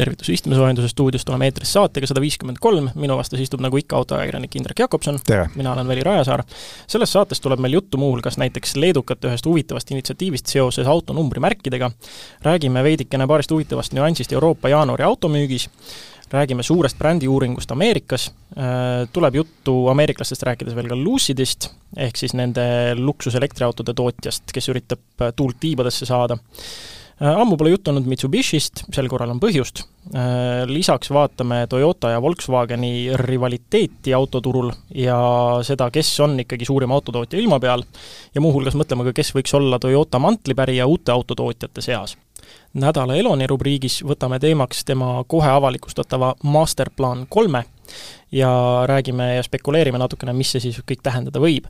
tervitus istmesoojenduse stuudiost, oleme eetris saatega sada viiskümmend kolm, minu vastas istub nagu ikka autoajakirjanik Indrek Jakobson, mina olen Veli Rajasaar. selles saates tuleb meil juttu muuhulgas näiteks leedukate ühest huvitavast initsiatiivist seoses autonumbrimärkidega, räägime veidikene paarist huvitavast nüansist Euroopa jaanuari automüügis, räägime suurest brändiuuringust Ameerikas, äh, tuleb juttu ameeriklastest rääkides veel ka Lucidist, ehk siis nende luksuselektriautode tootjast, kes üritab tuult tiibadesse saada. Äh, ammu pole juttu olnud Mitsubishist, sel korral on põhjust. Äh, lisaks vaatame Toyota ja Volkswageni rivaliteeti autoturul ja seda, kes on ikkagi suurim autotootja ilma peal, ja muuhulgas mõtleme ka, kes võiks olla Toyota mantlipärija uute autotootjate seas. Nädala Eloni rubriigis võtame teemaks tema kohe avalikustatava Masterplan kolme ja räägime ja spekuleerime natukene, mis see siis kõik tähendada võib.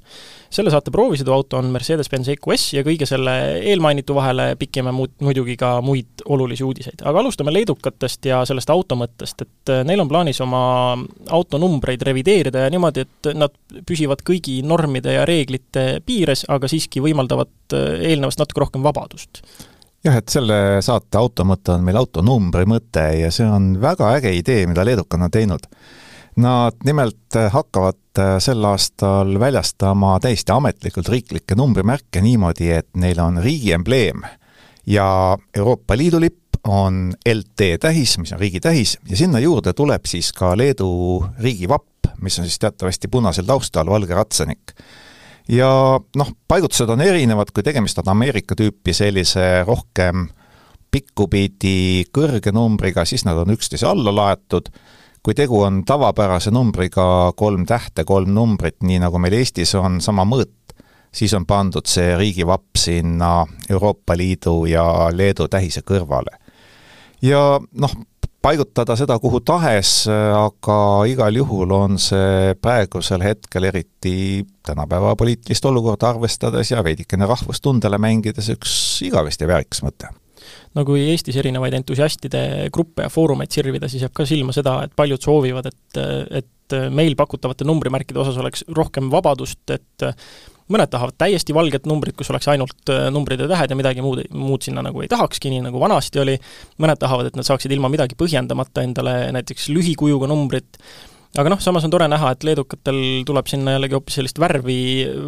selle saate proovisõiduauto on Mercedes-Benz EQS ja kõige selle eelmainitu vahele pikime muud, muidugi ka muid olulisi uudiseid. aga alustame leedukatest ja sellest auto mõttest, et neil on plaanis oma autonumbreid revideerida ja niimoodi, et nad püsivad kõigi normide ja reeglite piires, aga siiski võimaldavad äh, eelnevast natuke rohkem vabadust jah, et selle saate auto mõte on meil autonumbri mõte ja see on väga äge idee, mida leedukad on teinud Nad nimelt hakkavad äh, sel aastal väljastama täiesti ametlikult riiklikke numbrimärke niimoodi, et neil on riigi embleem ja Euroopa Liidu lipp on LT tähis, mis on riigi tähis, ja sinna juurde tuleb siis ka Leedu riigivapp, mis on siis teatavasti punasel taustal valge ratsanik. Ja noh, paigutused on erinevad, kui tegemist on Ameerika tüüpi sellise rohkem pikkupidi kõrge numbriga, siis nad on üksteise alla laetud kui tegu on tavapärase numbriga kolm tähte, kolm numbrit, nii nagu meil Eestis on sama mõõt, siis on pandud see riigivapp sinna Euroopa Liidu ja Leedu tähise kõrvale. ja noh, paigutada seda kuhu tahes, aga igal juhul on see praegusel hetkel, eriti tänapäeva poliitilist olukorda arvestades ja veidikene rahvustundele mängides, üks igavesti väärikas mõte. No kui Eestis erinevaid entusiastide gruppe ja foorumeid sirvida, siis jääb ka silma seda, et paljud soovivad, et, et meil pakutavate numbrimärkide osas oleks rohkem vabadust, et mõned tahavad täiesti valget numbrit, kus oleks ainult numbrid ja tähed ja midagi muud, muud sinna nagu ei tahakski, nii nagu vanasti oli, mõned tahavad, et nad saaksid ilma midagi põhjendamata endale näiteks lühikujuga numbrit, aga noh, samas on tore näha, et leedukatel tuleb sinna jällegi hoopis sellist värvi,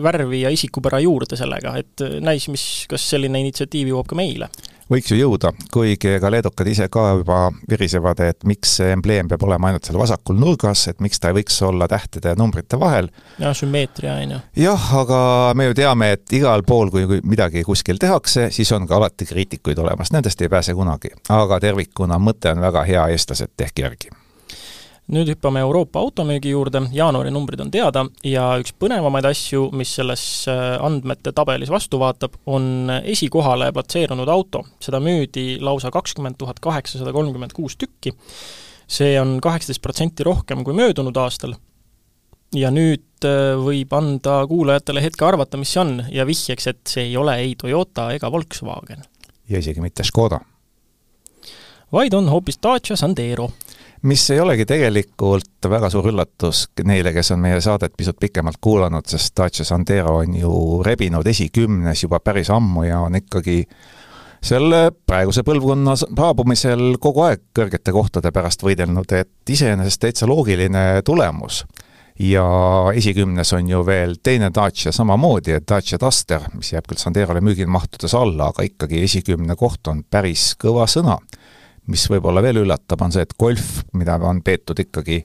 värvi ja isikupära juurde sellega, et näis, mis, kas selline initsiatiiv jõuab ka meile võiks ju jõuda, kuigi ega leedukad ise ka juba virisevad, et miks see embleem peab olema ainult seal vasakul nurgas, et miks ta ei võiks olla tähtede ja numbrite vahel. jah, sümmeetria, on ju. jah, aga me ju teame, et igal pool, kui midagi kuskil tehakse, siis on ka alati kriitikuid olemas, nendest ei pääse kunagi. aga tervikuna mõte on väga hea, eestlased, tehke järgi nüüd hüppame Euroopa automüügi juurde, jaanuari numbrid on teada ja üks põnevamaid asju, mis selles äh, andmete tabelis vastu vaatab, on esikohale platseerunud auto. seda müüdi lausa kakskümmend tuhat kaheksasada kolmkümmend kuus tükki, see on kaheksateist protsenti rohkem kui möödunud aastal ja nüüd äh, võib anda kuulajatele hetke arvata, mis see on, ja vihjeks, et see ei ole ei Toyota ega Volkswagen. ja isegi mitte Škoda. vaid on hoopis Dacia Sandero mis ei olegi tegelikult väga suur üllatus neile, kes on meie saadet pisut pikemalt kuulanud, sest Dacia Sandero on ju rebinud esikümnes juba päris ammu ja on ikkagi selle praeguse põlvkonna saabumisel kogu aeg kõrgete kohtade pärast võidelnud, et iseenesest täitsa loogiline tulemus. ja esikümnes on ju veel teine Dacia samamoodi, et Dacia Duster, mis jääb küll Sanderole müügimahtudes alla, aga ikkagi esikümne koht on päris kõva sõna mis võib-olla veel üllatab, on see, et Golf, mida on peetud ikkagi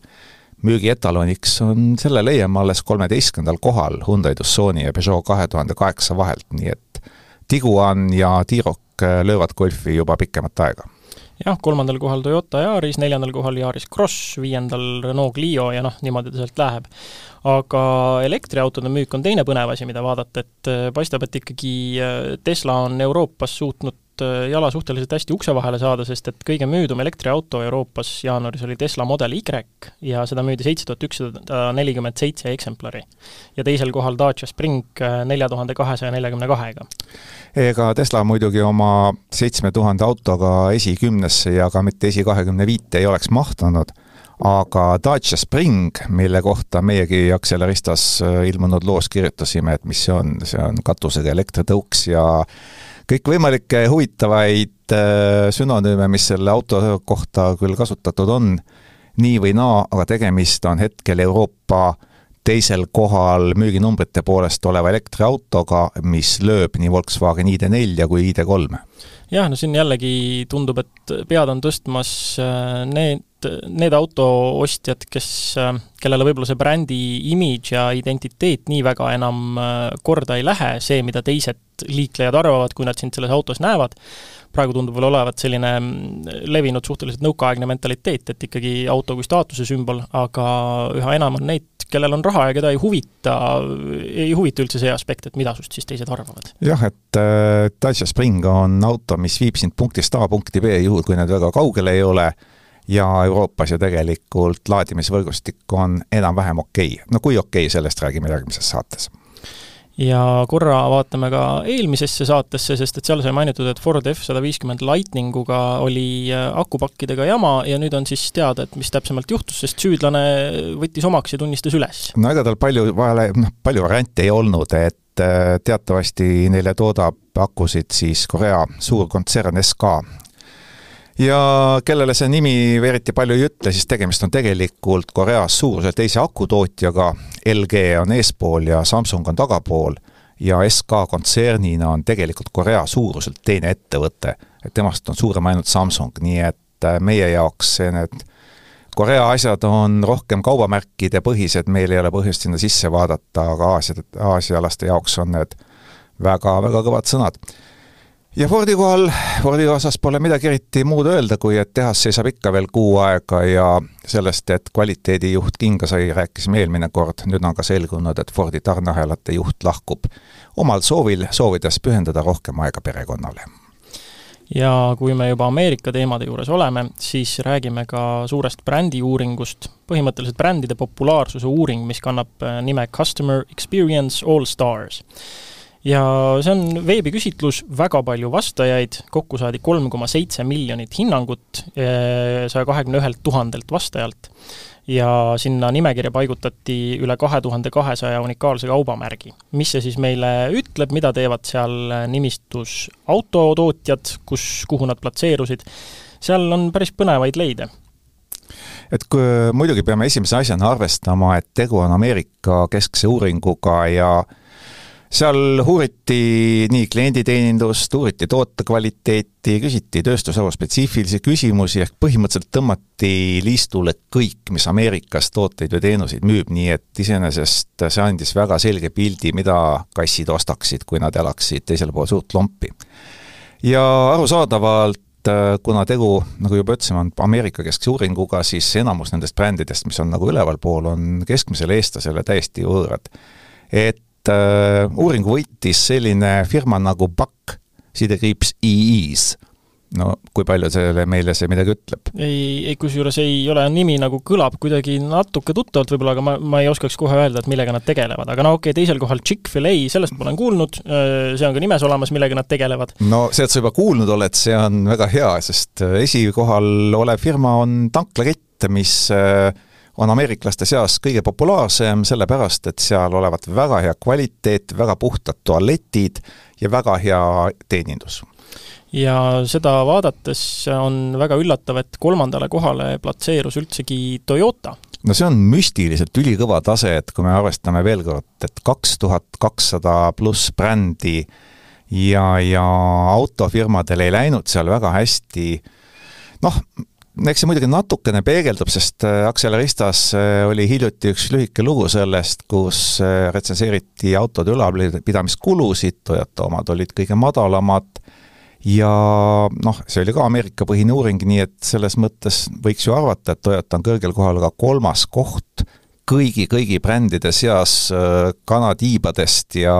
müügietaloniks, on, selle leiame alles kolmeteistkümnendal kohal Hyundai Tucsoni ja Peugeot kahe tuhande kaheksa vahelt, nii et Tiguan ja T-Roc löövad Golfi juba pikemat aega jah, kolmandal kohal Toyota Yaris, neljandal kohal Yaris Cross, viiendal Renault Clio ja noh, niimoodi ta sealt läheb. aga elektriautode müük on teine põnev asi, mida vaadata, et paistab, et ikkagi Tesla on Euroopas suutnud Äh, jala suhteliselt hästi ukse vahele saada, sest et kõige müüdum elektriauto Euroopas jaanuaris oli Tesla Model Y ja seda müüdi seitse tuhat ükssada nelikümmend seitse eksemplari. ja teisel kohal Dacia Spring äh, nelja tuhande kahesaja neljakümne kahega. ega Tesla muidugi oma seitsme tuhande autoga esikümnesse ja ka mitte esikahekümne viite ei oleks mahtunud, aga Dacia Spring, mille kohta meiegi Acceleristas äh, ilmunud loos kirjutasime, et mis see on, see on katusega elektritõuks ja kõikvõimalikke huvitavaid äh, sünonüüme, mis selle auto kohta küll kasutatud on, nii või naa, aga tegemist on hetkel Euroopa teisel kohal müüginumbrite poolest oleva elektriautoga, mis lööb nii Volkswagen ID4 kui ID3 jah, no siin jällegi tundub, et pead on tõstmas äh, need, need autoostjad, kes, kellele võib-olla see brändi imidž ja identiteet nii väga enam äh, korda ei lähe, see, mida teised liiklejad arvavad, kui nad sind selles autos näevad, praegu tundub veel olevat selline mm, levinud suhteliselt nõukaaegne mentaliteet, et ikkagi auto kui staatuse sümbol, aga üha enam on neid kellel on raha ja keda ei huvita, ei huvita üldse see aspekt, et mida sust siis teised arvavad. jah, et äh, Dacia Spring on auto, mis viib sind punktist A punkti B, juhul kui need väga kaugel ei ole, ja Euroopas ju tegelikult laadimisvõrgustik on enam-vähem okei okay.. no kui okei okay,, sellest räägime järgmises saates ja korra vaatame ka eelmisesse saatesse, sest et seal sai mainitud, et Ford F-150 Lightninguga oli äh, akupakkidega jama ja nüüd on siis teada, et mis täpsemalt juhtus, sest süüdlane võttis omaks ja tunnistas üles. no ega tal palju vahele, noh, palju variante ei olnud, et äh, teatavasti neile toodab akusid siis Korea suur kontsern SK, ja kellele see nimi eriti palju ei ütle, siis tegemist on tegelikult Koreas suuruse teise akutootjaga, LG on eespool ja Samsung on tagapool, ja SK kontsernina on tegelikult Korea suuruselt teine ettevõte, et temast on suurem ainult Samsung, nii et äh, meie jaoks need Korea asjad on rohkem kaubamärkide põhised, meil ei ole põhjust sinna sisse vaadata, aga Aasia, aasialaste jaoks on need väga, väga kõvad sõnad ja Fordi kohal, Fordi osas pole midagi eriti muud öelda, kui et tehas seisab ikka veel kuu aega ja sellest, et kvaliteedijuht kinga sai, rääkisime eelmine kord, nüüd on ka selgunud, et Fordi tarneahelate juht lahkub omal soovil, soovides pühendada rohkem aega perekonnale. Ja kui me juba Ameerika teemade juures oleme, siis räägime ka suurest brändiuuringust, põhimõtteliselt brändide populaarsuse uuring, mis kannab äh, nime Customer Experience All Stars ja see on veebiküsitlus, väga palju vastajaid, kokku saadi kolm koma seitse miljonit hinnangut eh, saja kahekümne ühelt tuhandelt vastajalt. ja sinna nimekirja paigutati üle kahe tuhande kahesaja unikaalse kaubamärgi. mis see siis meile ütleb, mida teevad seal nimistus autotootjad, kus, kuhu nad platseerusid, seal on päris põnevaid leide et kui muidugi peame esimese asjana arvestama, et tegu on Ameerika keskse uuringuga ja äh, seal uuriti nii klienditeenindust, uuriti toote kvaliteeti, küsiti tööstusharu spetsiifilisi küsimusi, ehk põhimõtteliselt tõmmati liistule kõik, mis Ameerikas tooteid või teenuseid müüb, nii et iseenesest see andis väga selge pildi, mida kassid ostaksid, kui nad elaksid teisel pool suurt lompi. ja arusaadavalt kuna tegu, nagu juba ütlesime, on Ameerika keskse uuringuga, siis enamus nendest brändidest, mis on nagu ülevalpool, on keskmisele eestlasele täiesti võõrad. et äh, uuringu võitis selline firma nagu Buck, sidekriips EEs no kui palju selle, meile see midagi ütleb? ei, ei kusjuures ei ole, nimi nagu kõlab kuidagi natuke tuttavalt võib-olla, aga ma, ma ei oskaks kohe öelda, et millega nad tegelevad, aga no okei okay,, teisel kohal Chick-fil-A, sellest ma olen kuulnud, äh, see on ka nimes olemas, millega nad tegelevad. no see, et sa juba kuulnud oled, see on väga hea, sest äh, esikohal olev firma on tanklakett, mis äh, on ameeriklaste seas kõige populaarsem, sellepärast et seal olevat väga hea kvaliteet, väga puhtad tualetid ja väga hea teenindus ja seda vaadates on väga üllatav, et kolmandale kohale platseerus üldsegi Toyota. no see on müstiliselt ülikõva tase, et kui me arvestame veel kord, et kaks tuhat kakssada pluss brändi ja, ja autofirmadel ei läinud seal väga hästi, noh, eks see muidugi natukene peegeldub, sest äh, Acceleristas äh, oli hiljuti üks lühike lugu sellest, kus äh, retsenseeriti autode ülalpidamiskulusid, Toyota omad olid kõige madalamad ja noh, see oli ka Ameerika-põhine uuring, nii et selles mõttes võiks ju arvata, et Toyota on kõrgel kohal, aga kolmas koht kõigi, kõigi brändide seas kanatiibadest ja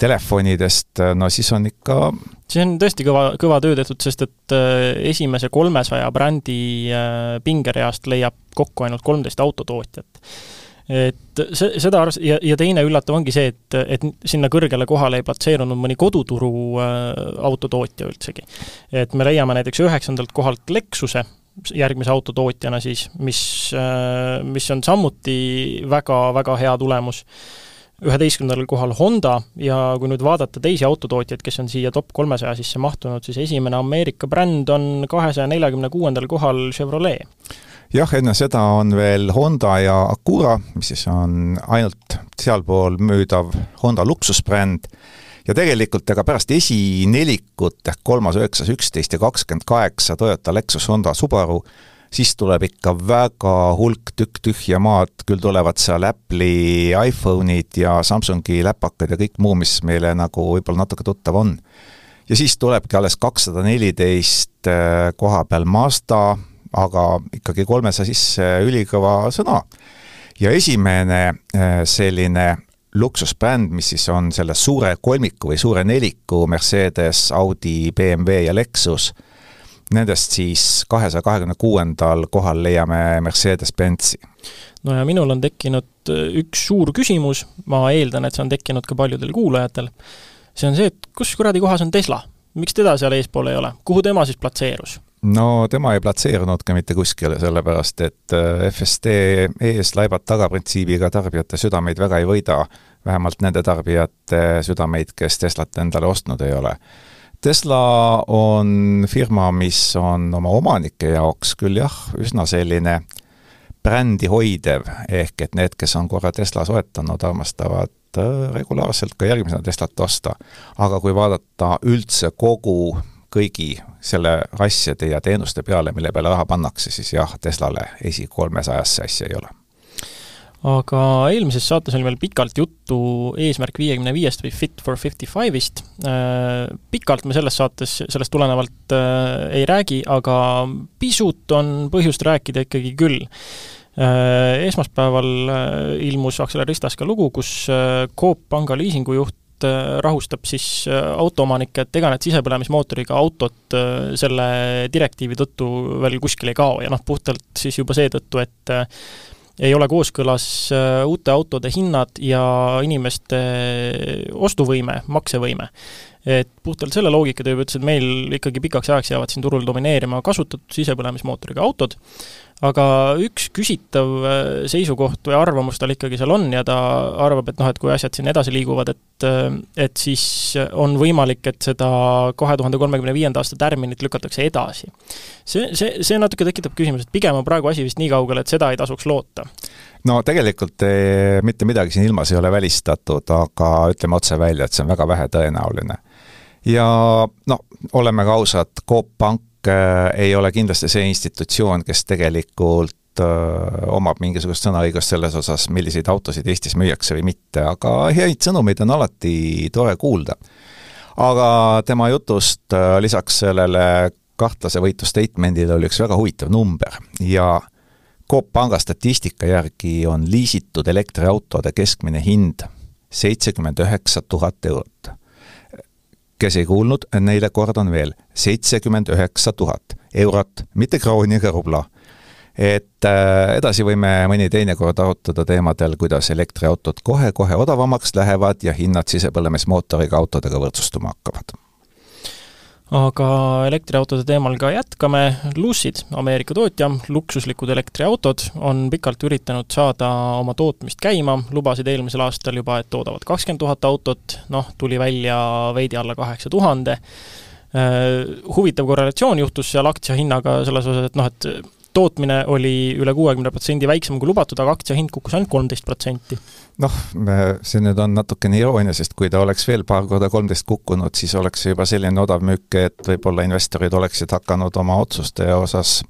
telefonidest, no siis on ikka see on tõesti kõva, kõva töö tehtud, sest et äh, esimese kolmesaja brändi äh, pingereast leiab kokku ainult kolmteist autotootjat. et see, seda arvest- ja, ja teine üllatav ongi see, et, et sinna kõrgele kohale ei platseerunud mõni koduturu äh, autotootja üldsegi. et me leiame näiteks üheksandalt kohalt Lexuse, järgmise autotootjana siis, mis, mis on samuti väga, väga hea tulemus üheteistkümnendal kohal Honda ja kui nüüd vaadata teisi autotootjaid, kes on siia top kolmesaja sisse mahtunud, siis esimene Ameerika bränd on kahesaja neljakümne kuuendal kohal Chevrolet. jah, enne seda on veel Honda ja Acura, mis siis on ainult sealpool müüdav Honda luksusbränd, ja tegelikult ega pärast esinelikut ehk kolmas, üheksas, üksteist ja kakskümmend kaheksa Toyota, Lexus, Honda, Subaru siis tuleb ikka väga hulk tükk tühja maad, küll tulevad seal Apple'i iPhone'id ja Samsungi läpakad ja kõik muu, mis meile nagu võib-olla natuke tuttav on. ja siis tulebki alles kakssada neliteist äh, koha peal Mazda, aga ikkagi kolmesaja sisse ülikõva sõna. ja esimene äh, selline luksusbränd, mis siis on selle suure kolmiku või suure neliku Mercedes, Audi, BMW ja Lexus Nendest siis kahesaja kahekümne kuuendal kohal leiame Mercedes-Benzi. no ja minul on tekkinud äh, üks suur küsimus, ma eeldan, et see on tekkinud ka paljudel kuulajatel, see on see, et kus kuradi kohas on Tesla? miks teda seal eespool ei ole, kuhu tema siis platseerus? no tema ei platseerunud ka mitte kuskile, sellepärast et äh, FSD ees laibad taga printsiibiga tarbijate südameid väga ei võida, vähemalt nende tarbijate südameid, kes Teslat endale ostnud ei ole Tesla on firma, mis on oma omanike jaoks küll jah, üsna selline brändi hoidev, ehk et need, kes on korra Tesla soetanud, armastavad äh, regulaarselt ka järgmisena Teslat osta. aga kui vaadata üldse kogu kõigi selle asjade ja teenuste peale, mille peale raha pannakse, siis jah, Teslale esi kolmesajasse asja ei ole aga eelmises saates oli meil pikalt juttu Eesmärk viiekümne viiest või Fit for fifty five'ist. Äh, pikalt me selles saates sellest tulenevalt äh, ei räägi, aga pisut on põhjust rääkida ikkagi küll. Äh, esmaspäeval ilmus Acceleristas ka lugu, kus Coop panga liisingujuht rahustab siis autoomanikke, et ega need sisepõlemismootoriga autod selle direktiivi tõttu veel kuskile ei kao ja noh, puhtalt siis juba seetõttu, et ei ole kooskõlas äh, uute autode hinnad ja inimeste ostuvõime, maksevõime. et puhtalt selle loogika tõi, ütles, et meil ikkagi pikaks ajaks jäävad siin turul domineerima kasutatud sisepõlemismootoriga autod, aga üks küsitav äh, seisukoht või arvamus tal ikkagi seal on ja ta arvab, et noh, et kui asjad siin edasi liiguvad, et äh, et siis on võimalik, et seda kahe tuhande kolmekümne viienda aasta tärminit lükatakse edasi. see, see, see natuke tekitab küsimuse, et pigem on praegu asi vist nii kaugel, et seda ei tasuks loota no tegelikult eh, mitte midagi siin ilmas ei ole välistatud, aga ütleme otse välja, et see on väga vähetõenäoline. ja noh, oleme ka ausad, Coop Pank Äh, ei ole kindlasti see institutsioon, kes tegelikult äh, omab mingisugust sõnaõigust selles osas, milliseid autosid Eestis müüakse või mitte, aga häid sõnumeid on alati tore kuulda. aga tema jutust äh, lisaks sellele kahtlase võitu statement'ile oli üks väga huvitav number ja Coop Panga statistika järgi on liisitud elektriautode keskmine hind seitsekümmend üheksa tuhat eurot kes ei kuulnud, neile kordan veel, seitsekümmend üheksa tuhat eurot, mitte krooni ega rubla. et äh, edasi võime mõni teine kord arutada teemadel, kuidas elektriautod kohe-kohe odavamaks lähevad ja hinnad sisepõlemismootoriga autodega võrdsustuma hakkavad aga elektriautode teemal ka jätkame, Lucid, Ameerika tootja, luksuslikud elektriautod, on pikalt üritanud saada oma tootmist käima, lubasid eelmisel aastal juba, et toodavad kakskümmend tuhat autot, noh, tuli välja veidi alla kaheksa tuhande, äh, huvitav korrelatsioon juhtus seal aktsiahinnaga selles osas, et noh, et tootmine oli üle kuuekümne protsendi väiksem kui lubatud, aga aktsiahind kukkus ainult kolmteist protsenti. noh, see nüüd on natukene iroonia, sest kui ta oleks veel paar korda kolmteist kukkunud, siis oleks see juba selline odav müük, et võib-olla investorid oleksid hakanud oma otsuste osas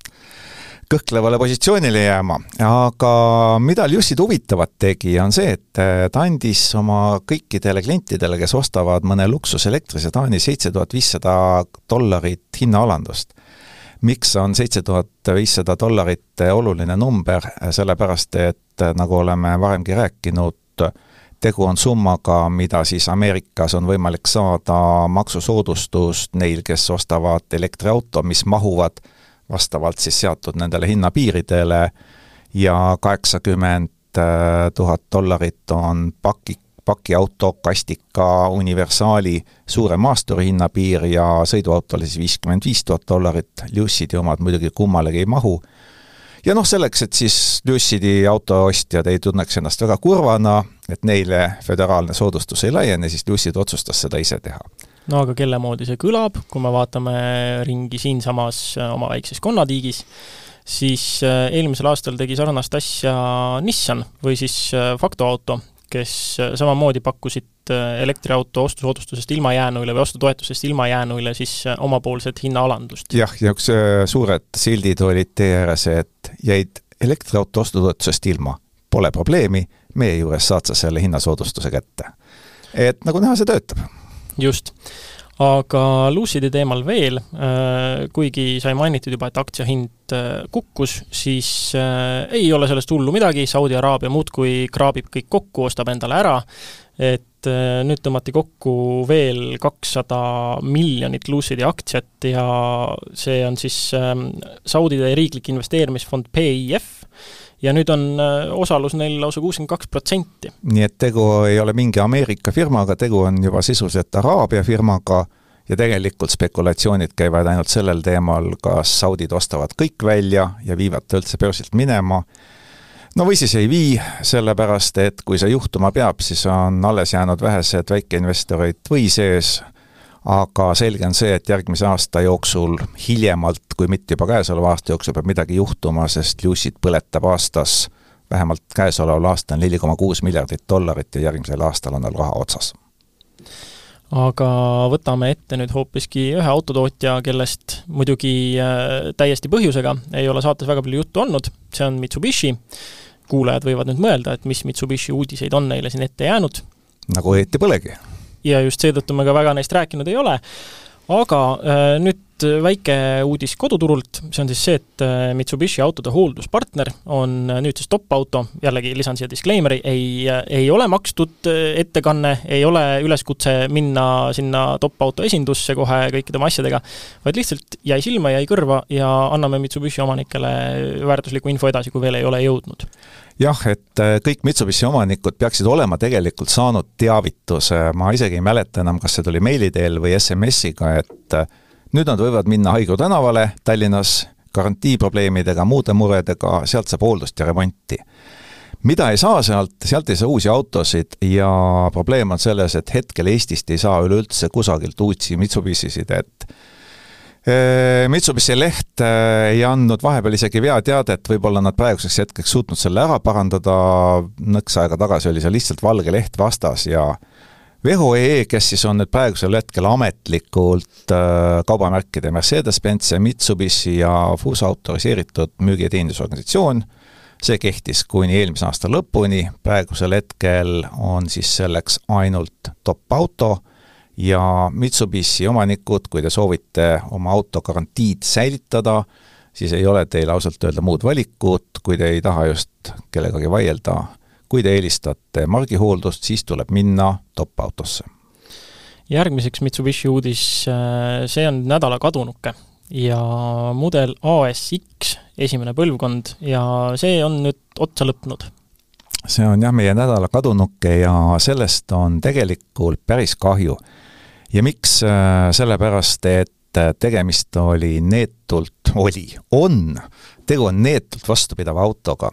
kõhklevale positsioonile jääma, aga mida Jussid huvitavat tegi, on see, et ta andis oma kõikidele klientidele, kes ostavad mõne luksuselektrise Taani seitse tuhat viissada dollarit hinnaalandust miks on seitse tuhat viissada dollarit oluline number, sellepärast et nagu oleme varemgi rääkinud, tegu on summaga, mida siis Ameerikas on võimalik saada maksusoodustust neil, kes ostavad elektriauto, mis mahuvad vastavalt siis seatud nendele hinnapiiridele. Ja kaheksakümmend tuhat dollarit on paki, pakiauto, kastika, universaali suure maasturi hinnapiir ja sõiduautole siis viiskümmend viis tuhat dollarit, Lucid'i omad muidugi kummalegi ei mahu, ja noh, selleks, et siis Lucidi auto ostjad ei tunneks ennast väga kurvana, et neile föderaalne soodustus ei laiene, siis Lucid otsustas seda ise teha. No aga kelle moodi see kõlab, kui me vaatame ringi siinsamas äh, oma väikses konnatiigis, siis äh, eelmisel aastal tegi sarnast asja Nissan või siis äh, Facto auto, kes samamoodi pakkusid elektriauto ostusoodustusest ilmajäänuile või ostutoetusest ilmajäänuile siis omapoolset hinnaalandust. jah, ja üks suured sildid olid tee ääres, et jäid elektriauto ostutoetusest ilma. Pole probleemi, meie juures saad sa selle hinnasoodustuse kätte. et nagu näha, see töötab just. Aga Lucidi teemal veel, äh, kuigi sai mainitud juba, et aktsia hind äh, kukkus, siis äh, ei ole sellest hullu midagi, Saudi Araabia muudkui kraabib kõik kokku, ostab endale ära, et nüüd tõmmati kokku veel kakssada miljonit Lucidi aktsiat ja see on siis ähm, Saudi riiklik investeerimisfond PIF, ja nüüd on äh, osalus neil lausa kuuskümmend kaks protsenti. nii et tegu ei ole mingi Ameerika firmaga, tegu on juba sisuliselt Araabia firmaga ja tegelikult spekulatsioonid käivad ainult sellel teemal, kas saudid ostavad kõik välja ja viivad ta üldse börsilt minema, no või siis ei vii, sellepärast et kui see juhtuma peab, siis on alles jäänud vähesed väikeinvestorid või sees, aga selge on see, et järgmise aasta jooksul hiljemalt, kui mitte juba käesoleva aasta jooksul, peab midagi juhtuma, sest Lucid põletab aastas vähemalt käesoleval aastal neli koma kuus miljardit dollarit ja järgmisel aastal on tal raha otsas. aga võtame ette nüüd hoopiski ühe autotootja, kellest muidugi äh, täiesti põhjusega ei ole saates väga palju juttu olnud, see on Mitsubishi. kuulajad võivad nüüd mõelda, et mis Mitsubishi uudiseid on neile siin ette jäänud. nagu õieti polegi ja just seetõttu me ka väga neist rääkinud ei ole. aga äh, nüüd väike uudis koduturult, see on siis see, et äh, Mitsubishi autode hoolduspartner on äh, nüüd siis top-auto, jällegi lisan siia disclaimer'i, ei, ei ole makstud ettekanne, ei ole üleskutse minna sinna top-auto esindusse kohe kõikide oma asjadega, vaid lihtsalt jäi silma, jäi kõrva ja anname Mitsubishi omanikele väärtuslikku info edasi, kui veel ei ole jõudnud jah, et äh, kõik Mitsubishi omanikud peaksid olema tegelikult saanud teavituse, ma isegi ei mäleta enam, kas see tuli meili teel või SMS-iga, et äh, nüüd nad võivad minna Haigla tänavale Tallinnas garantiiprobleemidega, muude muredega, sealt saab hooldust ja remonti. mida ei saa sealt, sealt ei saa uusi autosid ja probleem on selles, et hetkel Eestist ei saa üleüldse kusagilt uusi Mitsubishisid, et Mitsubishi leht äh, ei andnud vahepeal isegi veateadet, võib-olla nad praeguseks hetkeks suutnud selle ära parandada, nõks aega tagasi oli seal lihtsalt valge leht vastas ja Veho.ee, kes siis on nüüd praegusel hetkel ametlikult äh, kaubamärkide Mercedes-Benz ja Mitsubishi ja FUSA autoriseeritud müügi- ja teenindusorganisatsioon, see kehtis kuni eelmise aasta lõpuni, praegusel hetkel on siis selleks ainult top auto ja Mitsubishi omanikud, kui te soovite oma auto garantiid säilitada, siis ei ole teil ausalt öelda muud valikut, kui te ei taha just kellegagi vaielda, kui te eelistate margihooldust, siis tuleb minna top-autosse. järgmiseks Mitsubishi uudis, äh, see on nädala kadunuke ja mudel ASX, esimene põlvkond, ja see on nüüd otsa lõppenud. See on jah, meie nädala kadunuke ja sellest on tegelikult päris kahju ja miks, äh, sellepärast et äh, tegemist oli neetult, oli, on, tegu on neetult vastupidava autoga.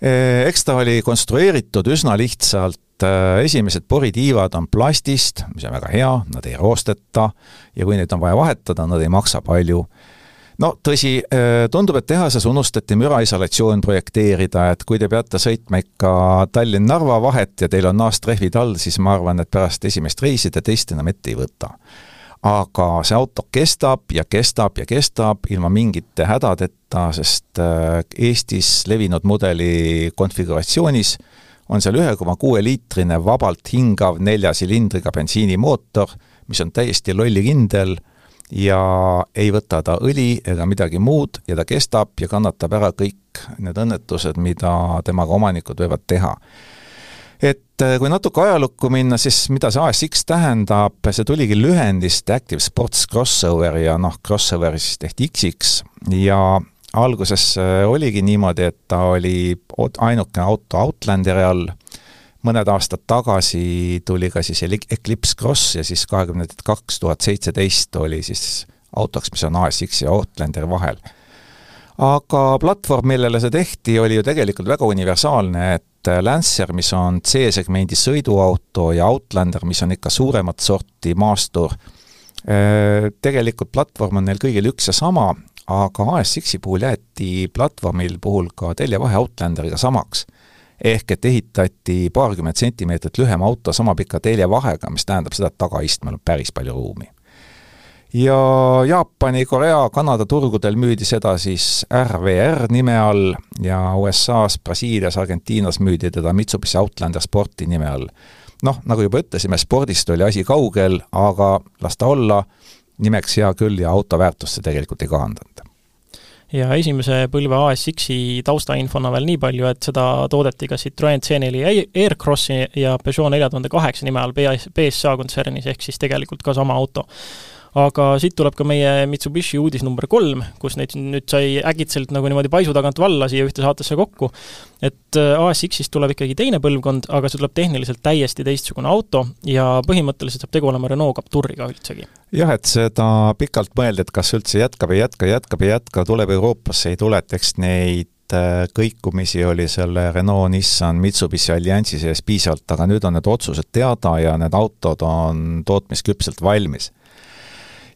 Äh, eks ta oli konstrueeritud üsna lihtsalt, esimesed poritiivad on plastist, mis on väga hea, nad ei roosteta ja kui neid on vaja vahetada, nad ei maksa palju no tõsi, äh, tundub, et tehases unustati müraisolatsioon projekteerida, et kui te peate sõitma ikka Tallinn-Narva vahet ja teil on naastrehvid all, siis ma arvan, et pärast esimest reisi te teist enam ette ei võta. aga see auto kestab ja kestab ja kestab ilma mingite hädadeta, sest äh, Eestis levinud mudeli konfiguratsioonis on seal ühe koma kuue liitrine vabalt hingav nelja silindriga bensiinimootor, mis on täiesti lollikindel ja ei võta ta õli ega midagi muud ja ta kestab ja kannatab ära kõik need õnnetused, mida temaga omanikud võivad teha. et äh, kui natuke ajalukku minna, siis mida see ASX tähendab, see tuligi lühendist Active Sports Crossover ja noh, crossover siis tehti X-iks ja alguses äh, oligi niimoodi, et ta oli ainukene auto Outlanderi all mõned aastad tagasi tuli ka siis Eclipse Cross ja siis kahekümne kaks tuhat seitseteist oli siis autoks, mis on ASX ja Outlander vahel. aga platvorm, millele see tehti, oli ju tegelikult väga universaalne, et Lancer, mis on C-segmendi sõiduauto, ja Outlander, mis on ikka suuremat sorti maastur, äh, tegelikult platvorm on neil kõigil üks ja sama, aga ASX-i puhul jäeti platvormil puhul ka teljevahe Outlanderiga samaks ehk et ehitati paarkümmend sentimeetrit lühem auto sama pika teljevahega, mis tähendab seda, et tagaistmel on päris palju ruumi. ja Jaapani, Korea, Kanada turgudel müüdi seda siis RVR nime all ja USA-s, Brasiilias, Argentiinas müüdi teda Mitsubishi Outlander Sporti nime all. noh, nagu juba ütlesime, spordist oli asi kaugel, aga las ta olla, nimeks hea küll ja auto väärtust see tegelikult ei kahandanud ja esimese põlve ASX-i taustainfona veel nii palju, et seda toodeti ka Citroen C4 Aircrossi ja Peugeot nelja tuhande kaheksa nime all BSA kontsernis, ehk siis tegelikult ka sama auto aga siit tuleb ka meie Mitsubishi uudis number kolm, kus neid nüüd sai äkitselt nagu niimoodi paisu tagant valla siia ühte saatesse kokku, et äh, ASX-ist tuleb ikkagi teine põlvkond, aga see tuleb tehniliselt täiesti teistsugune auto ja põhimõtteliselt saab tegu olema Renault Capturiga üldsegi. jah, et seda pikalt mõeldi, et kas üldse jätkab ja jätkab, jätkab ja jätkab, tuleb Euroopasse, ei tule, et eks neid äh, kõikumisi oli selle Renault, Nissan, Mitsubishi alliansi sees piisavalt, aga nüüd on need otsused teada ja need autod on tootmisküpselt valmis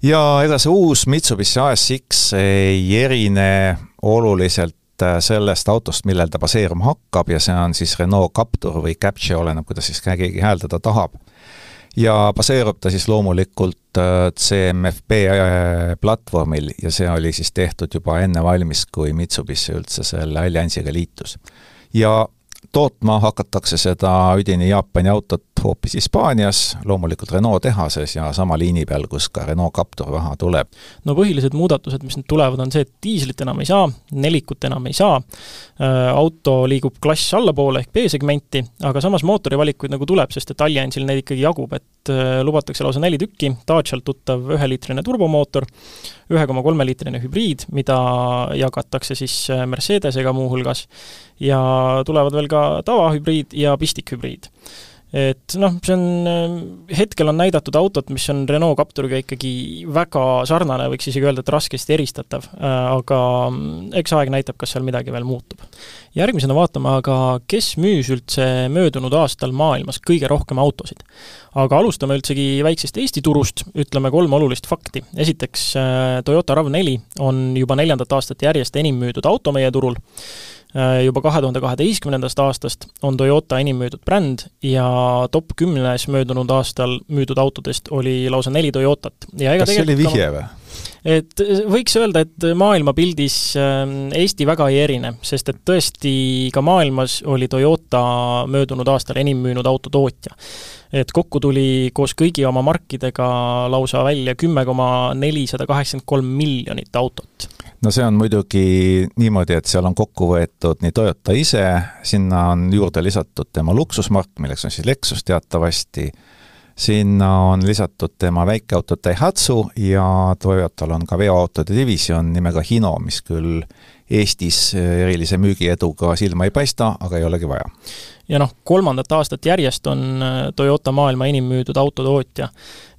ja ega see uus Mitsubishi ASX ei erine oluliselt äh, sellest autost, millel ta baseeruma hakkab ja see on siis Renault Captur või Capture, oleneb, kuidas siis keegi hääldada tahab. ja baseerub ta siis loomulikult äh, CMFB äh, platvormil ja see oli siis tehtud juba enne valmis, kui Mitsubishi üldse selle alliansiga liitus. ja tootma hakatakse seda üdini Jaapani autot hoopis Hispaanias, loomulikult Renault tehases ja sama liini peal, kus ka Renault Captur raha tuleb. no põhilised muudatused, mis nüüd tulevad, on see, et diislit enam ei saa, nelikut enam ei saa, äh, auto liigub klass allapoole ehk B-segmenti, aga samas mootorivalikuid nagu tuleb, sest et Alliansil neid ikkagi jagub, et äh, lubatakse lausa neli tükki, Dacialt tuttav üheliitrine turbomootor, ühe koma kolme liitrine hübriid, mida jagatakse siis äh, Mercedesega muuhulgas, ja tulevad veel ka tavahübriid ja pistikhübriid et noh, see on, äh, hetkel on näidatud autot, mis on Renault Capturiga ikkagi väga sarnane, võiks isegi öelda, et raskesti eristatav, äh, aga mm, eks aeg näitab, kas seal midagi veel muutub. järgmisena vaatame aga, kes müüs üldse möödunud aastal maailmas kõige rohkem autosid. aga alustame üldsegi väiksest Eesti turust, ütleme kolm olulist fakti. esiteks, äh, Toyota RAV4 on juba neljandat aastat järjest enim müüdud auto meie turul juba kahe tuhande kaheteistkümnendast aastast on Toyota enim müüdud bränd ja top kümnes möödunud aastal müüdud autodest oli lausa neli Toyotat. kas see oli vihje või? et võiks öelda, et maailmapildis ähm, Eesti väga ei erine, sest et tõesti ka maailmas oli Toyota möödunud aastal enim müünud autotootja. Et kokku tuli koos kõigi oma markidega lausa välja kümme koma nelisada kaheksakümmend kolm miljonit autot no see on muidugi niimoodi, et seal on kokku võetud nii Toyota ise, sinna on juurde lisatud tema luksusmark, milleks on siis Lexus teatavasti, sinna on lisatud tema väikeauto Daihatsu ja Toyotal on ka veoautode divisjon nimega Hino, mis küll Eestis erilise müügieduga silma ei paista, aga ei olegi vaja. Ja noh, kolmandat aastat järjest on äh, Toyota maailma enim müüdud autotootja.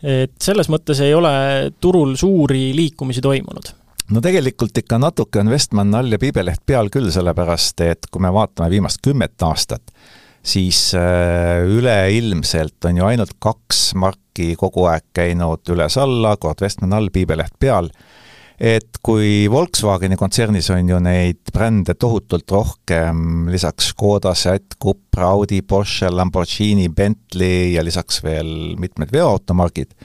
et selles mõttes ei ole turul suuri liikumisi toimunud no tegelikult ikka natuke on Westman all ja piibeleht peal küll, sellepärast et kui me vaatame viimast kümmet aastat, siis äh, üleilmselt on ju ainult kaks marki kogu aeg käinud üles-alla, kord Westman all, piibeleht peal, et kui Volkswageni kontsernis on ju neid brände tohutult rohkem, lisaks Škoda, Seat, Cupra, Audi, Porsche, Lamborghini, Bentley ja lisaks veel mitmed veoautomargid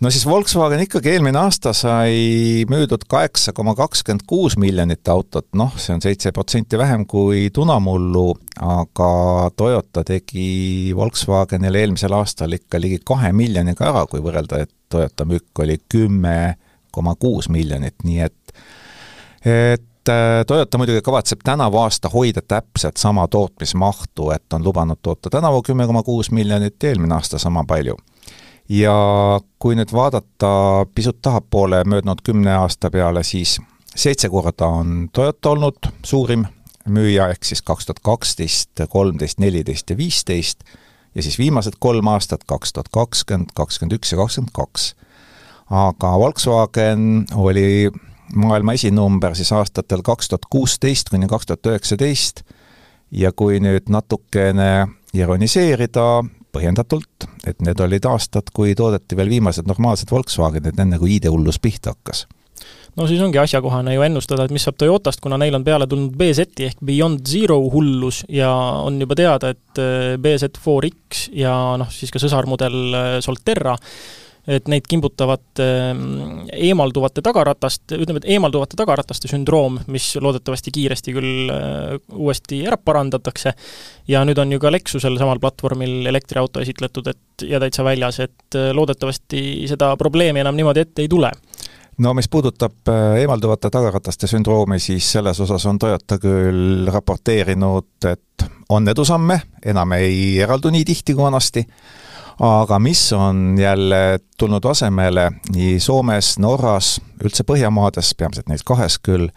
no siis Volkswagen ikkagi eelmine aasta sai müüdud kaheksa koma kakskümmend kuus miljonit autot, noh, see on seitse protsenti vähem kui tunamullu, aga Toyota tegi Volkswagenile eelmisel aastal ikka ligi kahe miljoniga ära, kui võrrelda, et Toyota müük oli kümme koma kuus miljonit, nii et et äh, Toyota muidugi kavatseb tänavu aasta hoida täpselt sama tootmismahtu, et on lubanud toota tänavu kümme koma kuus miljonit eelmine aasta sama palju ja kui nüüd vaadata pisut tahapoole möödunud kümne aasta peale, siis seitse korda on Toyota olnud suurim müüja, ehk siis kaks tuhat kaksteist, kolmteist, neliteist ja viisteist, ja siis viimased kolm aastat, kaks tuhat kakskümmend, kakskümmend üks ja kakskümmend kaks. Aga Volkswagen oli maailma esinumber siis aastatel kaks tuhat kuusteist kuni kaks tuhat üheksateist. Ja kui nüüd natukene ironiseerida, põhjendatult, et need olid aastad, kui toodeti veel viimased normaalsed Volkswagenid, enne kui ID-hullus pihta hakkas. No siis ongi asjakohane ju ennustada, et mis saab Toyotast, kuna neil on peale tulnud BZ-i ehk Beyond Zero hullus ja on juba teada, et äh, BZ4X ja noh, siis ka sõsarmudel äh, Solterra et neid kimbutavad ehm, eemalduvate tagaratast, ütleme, et eemalduvate tagarataste sündroom, mis loodetavasti kiiresti küll äh, uuesti ära parandatakse, ja nüüd on ju ka Lexusel samal platvormil elektriauto esitletud, et ja täitsa väljas, et äh, loodetavasti seda probleemi enam niimoodi ette ei tule. No mis puudutab äh, eemalduvate tagarataste sündroomi, siis selles osas on Toyota küll raporteerinud, et on edusamme, enam ei eraldu nii tihti kui vanasti, aga mis on jälle tulnud asemele nii Soomes, Norras, üldse Põhjamaades, peamiselt neis kahes küll,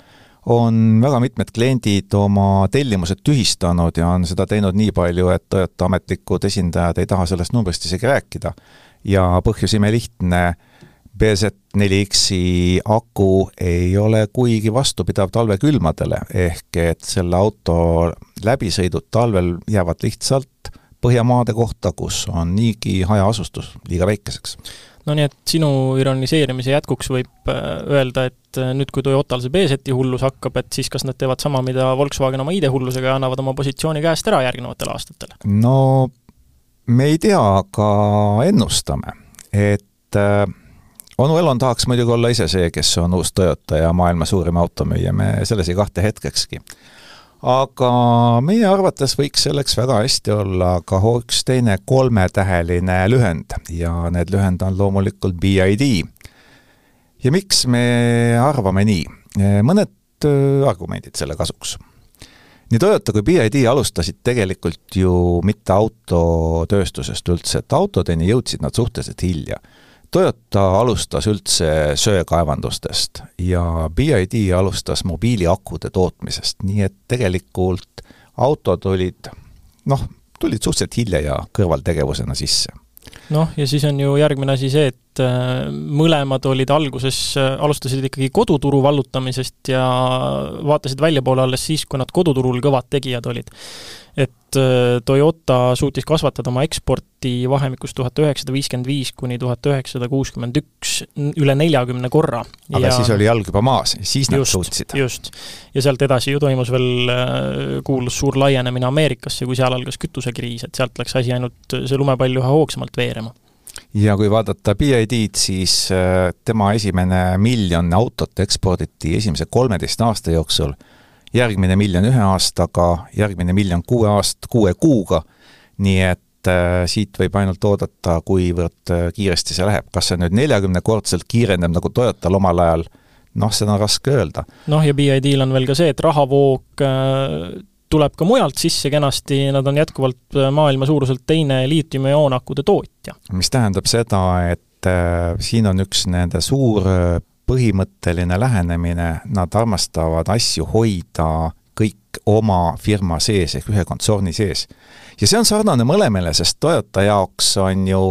on väga mitmed kliendid oma tellimused tühistanud ja on seda teinud nii palju, et Toyota ametlikud esindajad ei taha sellest numbrist isegi rääkida. ja põhjus imelihtne, BZ4X-i aku ei ole kuigi vastupidav talvekülmadele, ehk et selle auto läbisõidud talvel jäävad lihtsalt Põhjamaade kohta, kus on niigi hajaasustus liiga väikeseks. no nii, et sinu ironiseerimise jätkuks võib äh, öelda, et äh, nüüd, kui Toyotal see B-seti hullus hakkab, et siis kas nad teevad sama, mida Volkswagen oma ID-hullusega ja annavad oma positsiooni käest ära järgnevatel aastatel? no me ei tea, aga ennustame, et äh, onu Elon tahaks muidugi olla ise see, kes on uus Toyota ja maailma suurim automüüja, me selles ei kahtle hetkekski aga meie arvates võiks selleks väga hästi olla ka üks teine kolmetäheline lühend ja need lühend on loomulikult BID. ja miks me arvame nii? mõned äh, argumendid selle kasuks. nii Toyota kui BID alustasid tegelikult ju mitte autotööstusest üldse, et autodeni jõudsid nad suhteliselt hilja Toyota alustas üldse söekaevandustest ja BID alustas mobiiliakude tootmisest, nii et tegelikult autod olid noh, tulid suhteliselt hilja ja kõrvaltegevusena sisse. Noh, ja siis on ju järgmine asi see, et äh, mõlemad olid alguses, äh, alustasid ikkagi koduturu vallutamisest ja vaatasid väljapoole alles siis, kui nad koduturul kõvad tegijad olid. Et Toyota suutis kasvatada oma eksporti vahemikus tuhat üheksasada viiskümmend viis kuni tuhat üheksasada kuuskümmend üks üle neljakümne korra. aga ja... siis oli jalg juba maas, siis nad just, suutsid. just. ja sealt edasi ju toimus veel äh, kuulus suur laienemine Ameerikasse, kui seal algas kütusekriis, et sealt läks asi ainult, see lumepall üha hoogsamalt veerema ja kui vaadata BID-d, siis äh, tema esimene miljon autot eksporditi esimese kolmeteist aasta jooksul järgmine miljon ühe aastaga, järgmine miljon kuue aast-, kuue kuuga, nii et äh, siit võib ainult oodata, kuivõrd äh, kiiresti see läheb, kas see nüüd neljakümnekordselt kiireneb nagu Toyotal omal ajal, noh, seda on raske öelda. noh, ja BID-l on veel ka see, et rahavoog äh, tuleb ka mujalt sisse kenasti, nad on jätkuvalt maailma suuruselt teine liitiumioon-akude tootja. mis tähendab seda, et siin on üks nende suur põhimõtteline lähenemine, nad armastavad asju hoida kõik oma firma sees ehk ühe kontsorni sees. ja see on sarnane mõlemale, sest Toyota jaoks on ju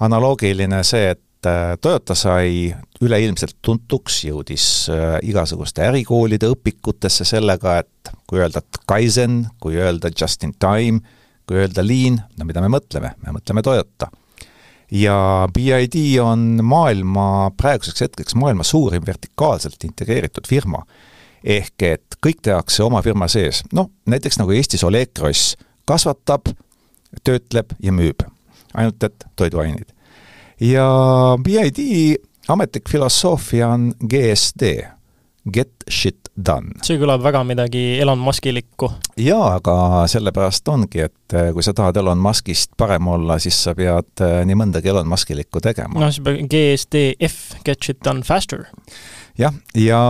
analoogiline see, et äh, Toyota sai üleilmselt tuntuks, jõudis äh, igasuguste ärikoolide õpikutesse sellega, et kui öelda Kaizen, kui öelda just in time, kui öelda lean, no mida me mõtleme, me mõtleme Toyota ja BID on maailma, praeguseks hetkeks maailma suurim vertikaalselt integreeritud firma. ehk et kõik tehakse oma firma sees, noh näiteks nagu Eestis Oleg Gross kasvatab, töötleb ja müüb, ainult et toiduaineid. ja BID ametlik filosoofia on GSD, get shit done. see kõlab väga midagi Elon Muskilikku. jaa, aga sellepärast ongi, et eh, kui sa tahad Elon Muskist parem olla, siis sa pead eh, nii mõndagi Elon Muskilikku tegema. noh, siis peab GSDF, get shit done faster. jah, ja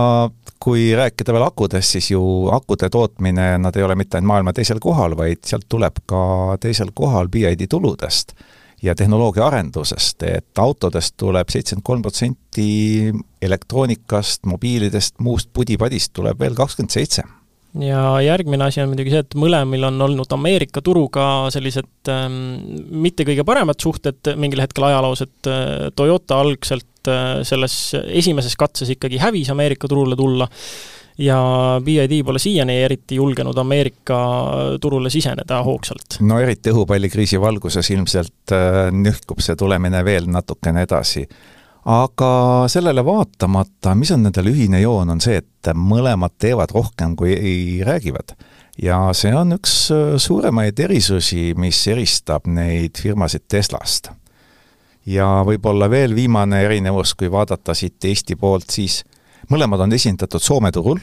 kui rääkida veel akudest, siis ju akude tootmine, nad ei ole mitte ainult maailma teisel kohal, vaid sealt tuleb ka teisel kohal BID tuludest ja tehnoloogia arendusest, et autodest tuleb seitsekümmend kolm protsenti elektroonikast, mobiilidest, muust pudi-padist tuleb veel kakskümmend seitse. Ja järgmine asi on muidugi see, et mõlemil on olnud Ameerika turuga sellised ähm, mitte kõige paremad suhted mingil hetkel ajaloos, et äh, Toyota algselt äh, selles esimeses katses ikkagi hävis Ameerika turule tulla ja BID pole siiani eriti julgenud Ameerika turule siseneda hoogsalt. no eriti õhupallikriisi valguses ilmselt äh, nühkub see tulemine veel natukene edasi aga sellele vaatamata, mis on nendel ühine joon, on see, et mõlemad teevad rohkem, kui ei räägivad. ja see on üks äh, suuremaid erisusi, mis eristab neid firmasid Teslast. ja võib-olla veel viimane erinevus, kui vaadata siit Eesti poolt, siis mõlemad on esindatud Soome turul,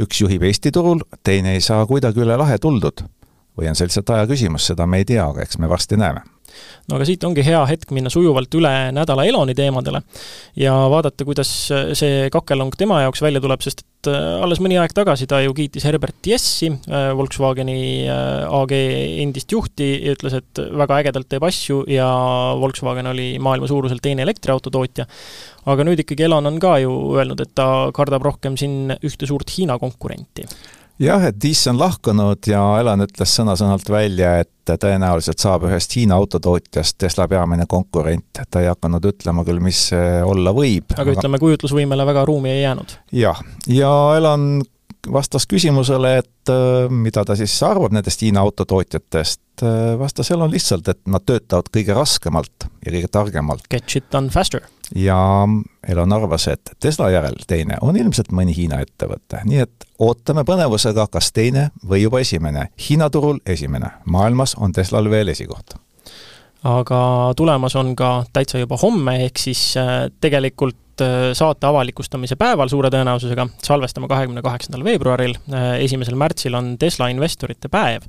üks juhib Eesti turul, teine ei saa kuidagi üle lahe tuldud. või on see lihtsalt aja küsimus, seda me ei tea, aga eks me varsti näeme no aga siit ongi hea hetk minna sujuvalt üle nädala Eloni teemadele ja vaadata, kuidas see kakelong tema jaoks välja tuleb, sest alles mõni aeg tagasi ta ju kiitis Herbert Jessi, äh, Volkswageni äh, AG endist juhti, ja ütles, et väga ägedalt teeb asju ja Volkswagen oli maailma suuruselt teine elektriautotootja. aga nüüd ikkagi Elon on ka ju öelnud, et ta kardab rohkem siin ühte suurt Hiina konkurenti jah, et Diss on lahkunud ja Elan ütles sõna-sõnalt välja, et tõenäoliselt saab ühest Hiina autotootjast Tesla peamine konkurent. ta ei hakanud ütlema küll, mis olla võib. aga ütleme, kujutlusvõimele väga ruumi ei jäänud. jah, ja Elan vastas küsimusele, et äh, mida ta siis arvab nendest Hiina autotootjatest, äh, vastas Elon lihtsalt, et nad töötavad kõige raskemalt ja kõige targemalt. Get shit done faster ja Elon arvas, et Tesla järel teine on ilmselt mõni Hiina ettevõte, nii et ootame põnevusega, kas teine või juba esimene. Hiina turul esimene, maailmas on Teslal veel esikoht. Aga tulemas on ka täitsa juba homme, ehk siis äh, tegelikult äh, saate avalikustamise päeval suure tõenäosusega, salvestame kahekümne kaheksandal veebruaril, äh, esimesel märtsil on Tesla investorite päev.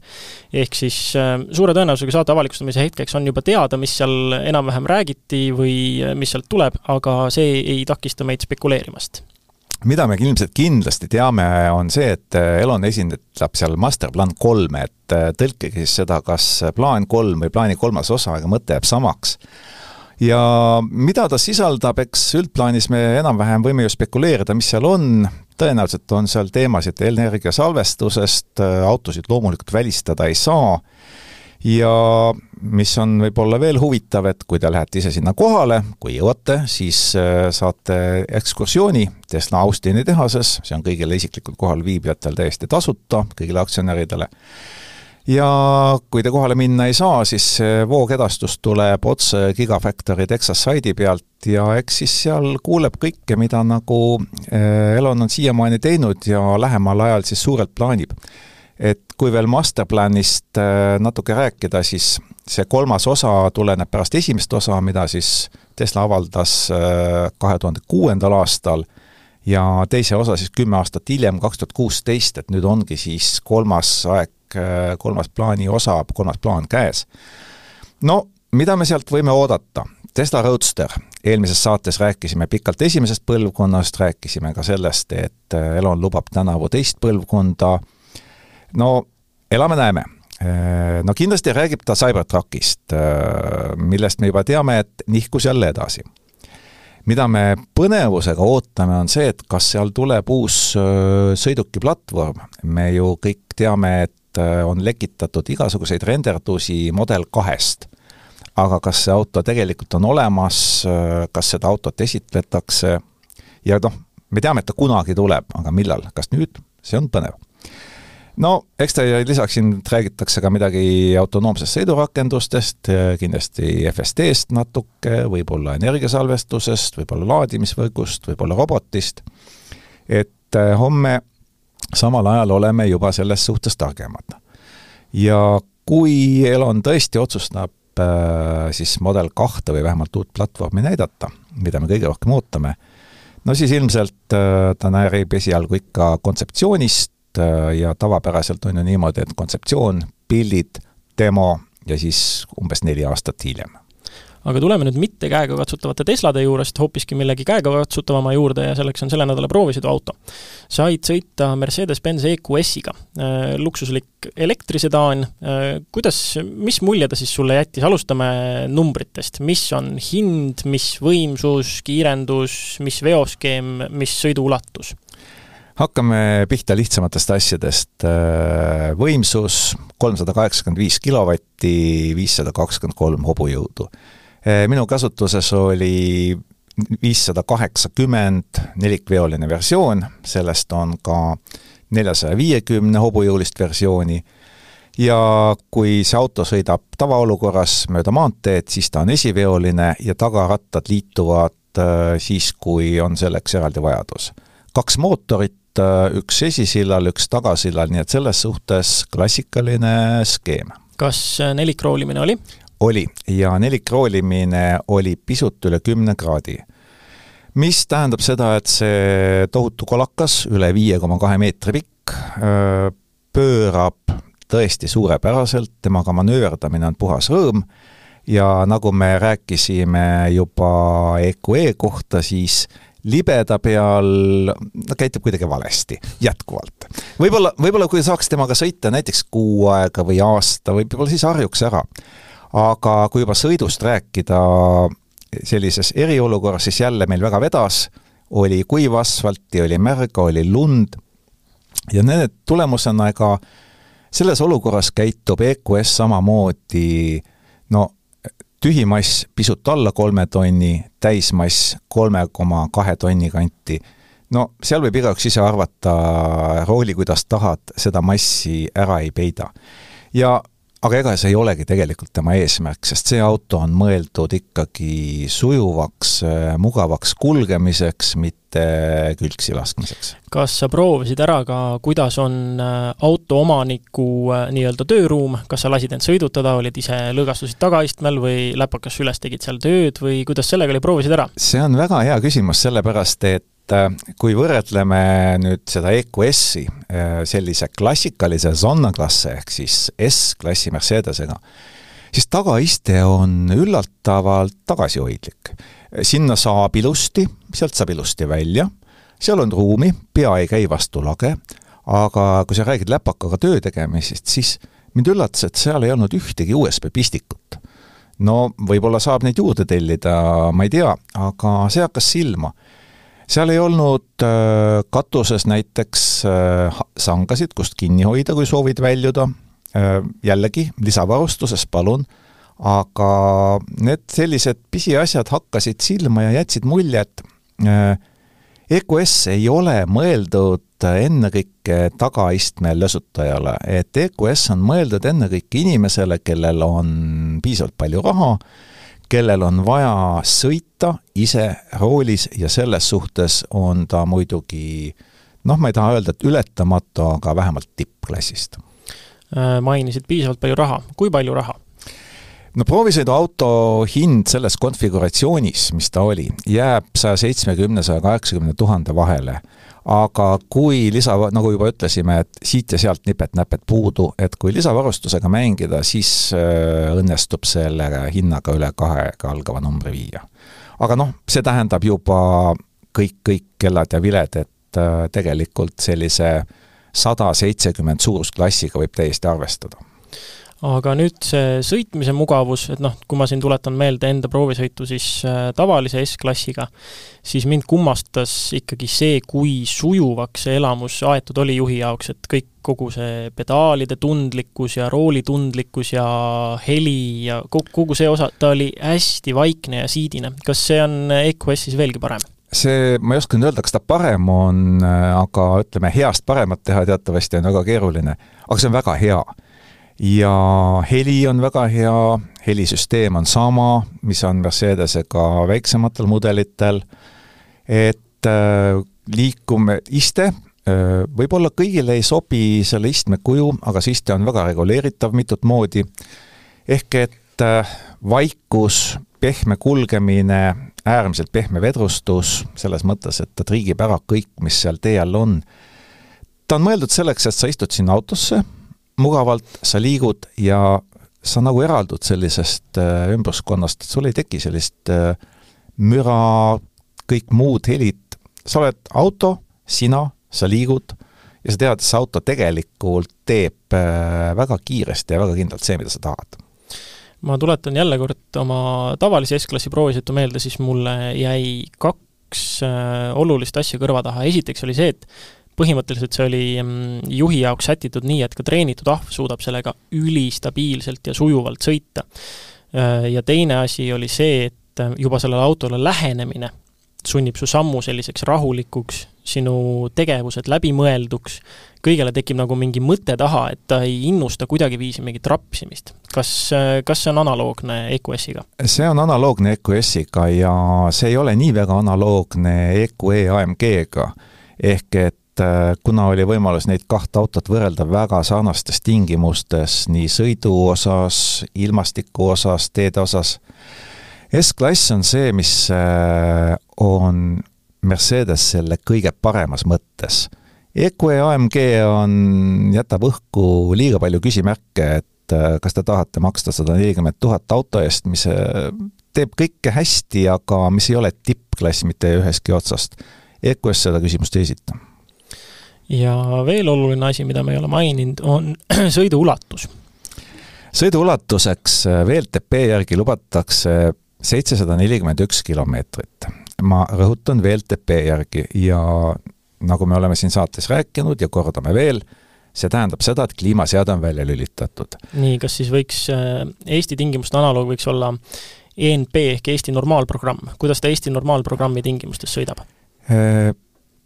ehk siis suure tõenäosusega saate avalikustamise hetkeks on juba teada, mis seal enam-vähem räägiti või mis sealt tuleb, aga see ei takista meid spekuleerimast mida me ilmselt kindlasti teame, on see, et Elon esindab seal masterplan kolme, et tõlkige siis seda, kas plaan kolm või plaani kolmas osa, aga mõte jääb samaks. Ja mida ta sisaldab, eks üldplaanis me enam-vähem võime ju spekuleerida, mis seal on, tõenäoliselt on seal teemasid energiasalvestusest, autosid loomulikult välistada ei saa, ja mis on võib-olla veel huvitav, et kui te lähete ise sinna kohale, kui jõuate, siis äh, saate ekskursiooni Tesla Austini tehases, see on kõigile isiklikult kohal viibijatel täiesti tasuta, kõigile aktsionäridele. Ja kui te kohale minna ei saa, siis voogedastus tuleb otse Gigafactory Texas saidi pealt ja eks siis seal kuuleb kõike, mida nagu äh, Elon on siiamaani teinud ja lähemal ajal siis suurelt plaanib. Et kui veel masterplanist äh, natuke rääkida, siis see kolmas osa tuleneb pärast esimest osa, mida siis Tesla avaldas äh, kahe tuhande kuuendal aastal ja teise osa siis kümme aastat hiljem, kaks tuhat kuusteist, et nüüd ongi siis kolmas aeg, äh, kolmas plaani osa, kolmas plaan käes. no mida me sealt võime oodata? Tesla Roadster, eelmises saates rääkisime pikalt esimesest põlvkonnast, rääkisime ka sellest, et Elon lubab tänavu teist põlvkonda, no elame-näeme. Äh, no kindlasti räägib ta Cybertruckist, äh, millest me juba teame, et nihkus jälle edasi. mida me põnevusega ootame, on see, et kas seal tuleb uus äh, sõidukiplatvorm, me ju kõik teame, et on lekitatud igasuguseid renderdusi Model kahest. aga kas see auto tegelikult on olemas, kas seda autot esitletakse? Ja noh, me teame, et ta kunagi tuleb, aga millal, kas nüüd, see on põnev. No eks ta lisaks siin räägitakse ka midagi autonoomsest sõidurakendustest, kindlasti FSD-st natuke, võib-olla energiasalvestusest, võib-olla laadimisvõrgust, võib-olla robotist, et äh, homme samal ajal oleme juba selles suhtes targemad. ja kui Elon tõesti otsustab äh, siis Model kahte või vähemalt uut platvormi näidata, mida me kõige rohkem ootame, no siis ilmselt äh, ta näärib esialgu ikka kontseptsioonist, Äh, ja tavapäraselt on ju niimoodi, et kontseptsioon, pildid, demo ja siis umbes neli aastat hiljem aga tuleme nüüd mitte käegakatsutavate Teslade juurest hoopiski millegi käegakatsutavama juurde ja selleks on selle nädala proovisõiduauto. said sõita Mercedes-Benz EQS-iga, äh, luksuslik elektrisedaan, äh, kuidas, mis mulje ta siis sulle jättis, alustame numbritest, mis on hind, mis võimsus, kiirendus, mis veoskeem, mis sõiduulatus? hakkame pihta lihtsamatest asjadest, võimsus kolmsada kaheksakümmend viis kilovatti, viissada kakskümmend kolm hobujõudu. Minu kasutuses oli viissada kaheksakümmend nelikveoline versioon, sellest on ka neljasaja viiekümne hobujõulist versiooni ja kui see auto sõidab tavaolukorras mööda maanteed, siis ta on esiveoline ja tagarattad liituvad äh, siis, kui on selleks eraldi vajadus. kaks mootorit, äh, üks esisillal, üks tagasillal, nii et selles suhtes klassikaline skeem. kas nelikroolimine oli? Oli ja nelikroolimine oli pisut üle kümne kraadi mis tähendab seda, et see tohutu kolakas, üle viie koma kahe meetri pikk, pöörab tõesti suurepäraselt, temaga manööverdamine on puhas rõõm ja nagu me rääkisime juba EQE e kohta, siis libeda peal no käitub kuidagi valesti, jätkuvalt. võib-olla, võib-olla kui saaks temaga sõita näiteks kuu aega või aasta, võib-olla siis harjuks ära. Aga kui juba sõidust rääkida sellises eriolukorras, siis jälle meil väga vedas, oli kuiv asfalti, oli märga, oli lund ja nende tulemusena ega selles olukorras käitub EQS samamoodi no tühimass pisut alla kolme tonni, täismass kolme koma kahe tonni kanti. no seal võib igaüks ise arvata, rooli kuidas tahad, seda massi ära ei peida. ja aga ega see ei olegi tegelikult tema eesmärk, sest see auto on mõeldud ikkagi sujuvaks, mugavaks kulgemiseks, mitte külgsi laskmiseks. kas sa proovisid ära ka, kuidas on äh, auto omaniku äh, nii-öelda tööruum, kas sa lasid end sõidutada, olid ise lõõgastusid tagaistmel või läpakas süles tegid seal tööd või kuidas sellega oli, proovisid ära? see on väga hea küsimus, sellepärast et et äh, kui võrdleme nüüd seda EQS-i äh, sellise klassikalise Zonna-klasse ehk siis S-klassi Mercedesega, siis tagaiste on üllatavalt tagasihoidlik. sinna saab ilusti, sealt saab ilusti välja, seal on ruumi, pea ei käi vastu lage, aga kui sa räägid läpakaga töö tegemisest, siis mind üllatas, et seal ei olnud ühtegi USB pistikut. no võib-olla saab neid juurde tellida, ma ei tea, aga see hakkas silma seal ei olnud äh, katuses näiteks äh, sangasid, kust kinni hoida, kui soovid väljuda, äh, jällegi lisavarustuses, palun, aga need sellised pisiasjad hakkasid silma ja jätsid mulje, et EQS ei ole mõeldud ennekõike tagaistme lösutajale, et EQS on mõeldud ennekõike inimesele, kellel on piisavalt palju raha, kellel on vaja sõita ise roolis ja selles suhtes on ta muidugi noh, ma ei taha öelda, et ületamatu, aga vähemalt tippklassist. Äh, mainisid piisavalt palju raha, kui palju raha? no proovisõiduauto hind selles konfiguratsioonis, mis ta oli, jääb saja seitsmekümne, saja kaheksakümne tuhande vahele aga kui lisa, nagu juba ütlesime, et siit ja sealt nipet-näpet puudu, et kui lisavarustusega mängida, siis äh, õnnestub selle hinnaga üle kahega algava numbri viia. aga noh, see tähendab juba kõik, kõik kellad ja viled, et äh, tegelikult sellise sada seitsekümmend suurusklassiga võib täiesti arvestada aga nüüd see sõitmise mugavus, et noh, kui ma siin tuletan meelde enda proovisõitu siis äh, tavalise S-klassiga, siis mind kummastas ikkagi see, kui sujuvaks see elamus aetud oli juhi jaoks, et kõik, kogu see pedaalide tundlikkus ja rooli tundlikkus ja heli ja kogu, kogu see osa, ta oli hästi vaikne ja siidine. kas see on EQS-is veelgi parem? see, ma ei oska nüüd öelda, kas ta parem on, äh, aga ütleme, heast paremat teha teatavasti on väga keeruline, aga see on väga hea ja heli on väga hea, helisüsteem on sama, mis on Mercedesega väiksematel mudelitel, et äh, liikume, iste äh, võib-olla kõigile ei sobi selle istme kuju, aga see iste on väga reguleeritav mitut moodi, ehk et äh, vaikus, pehme kulgemine, äärmiselt pehme vedrustus, selles mõttes, et ta triigib ära kõik, mis seal tee all on. ta on mõeldud selleks, et sa istud sinna autosse mugavalt, sa liigud ja sa nagu eraldud sellisest äh, ümbruskonnast, et sul ei teki sellist äh, müra, kõik muud helid, sa oled auto, sina, sa liigud ja sa tead, see auto tegelikult teeb äh, väga kiiresti ja väga kindlalt see, mida sa tahad. ma tuletan jälle kord oma tavalise S-klassi proovisõitu meelde, siis mulle jäi kaks olulist asja kõrva taha, esiteks oli see, et põhimõtteliselt see oli mm, juhi jaoks sätitud nii, et ka treenitud ahv suudab sellega ülistabiilselt ja sujuvalt sõita. Ja teine asi oli see, et juba sellele autole lähenemine sunnib su sammu selliseks rahulikuks, sinu tegevused läbimõelduks, kõigele tekib nagu mingi mõte taha, et ta ei innusta kuidagiviisi mingit rapsimist. kas, kas see on analoogne EQS-iga? see on analoogne EQS-iga ja see ei ole nii väga analoogne EQE AMG-ga, ehk et äh, kuna oli võimalus neid kahte autot võrrelda väga sarnastes tingimustes nii sõidu osas, ilmastiku osas, teede osas, S-klass on see, mis äh, on Mercedes selle kõige paremas mõttes. EQE AMG on, jätab õhku liiga palju küsimärke, et äh, kas te tahate maksta sada nelikümmend tuhat auto eest, mis teeb kõike hästi, aga mis ei ole tippklass mitte ühestki otsast. EQS seda küsimust ei esita. Ja veel oluline asi, mida me ei ole maininud, on sõidu ulatus sõidu ulatuseks VLTP järgi lubatakse seitsesada nelikümmend üks kilomeetrit. ma rõhutan VLTP järgi ja nagu me oleme siin saates rääkinud ja kordame veel, see tähendab seda, et kliimaseade on välja lülitatud. nii, kas siis võiks, äh, Eesti tingimuste analoog võiks olla ENP ehk Eesti normaalprogramm, kuidas ta Eesti normaalprogrammi tingimustes sõidab?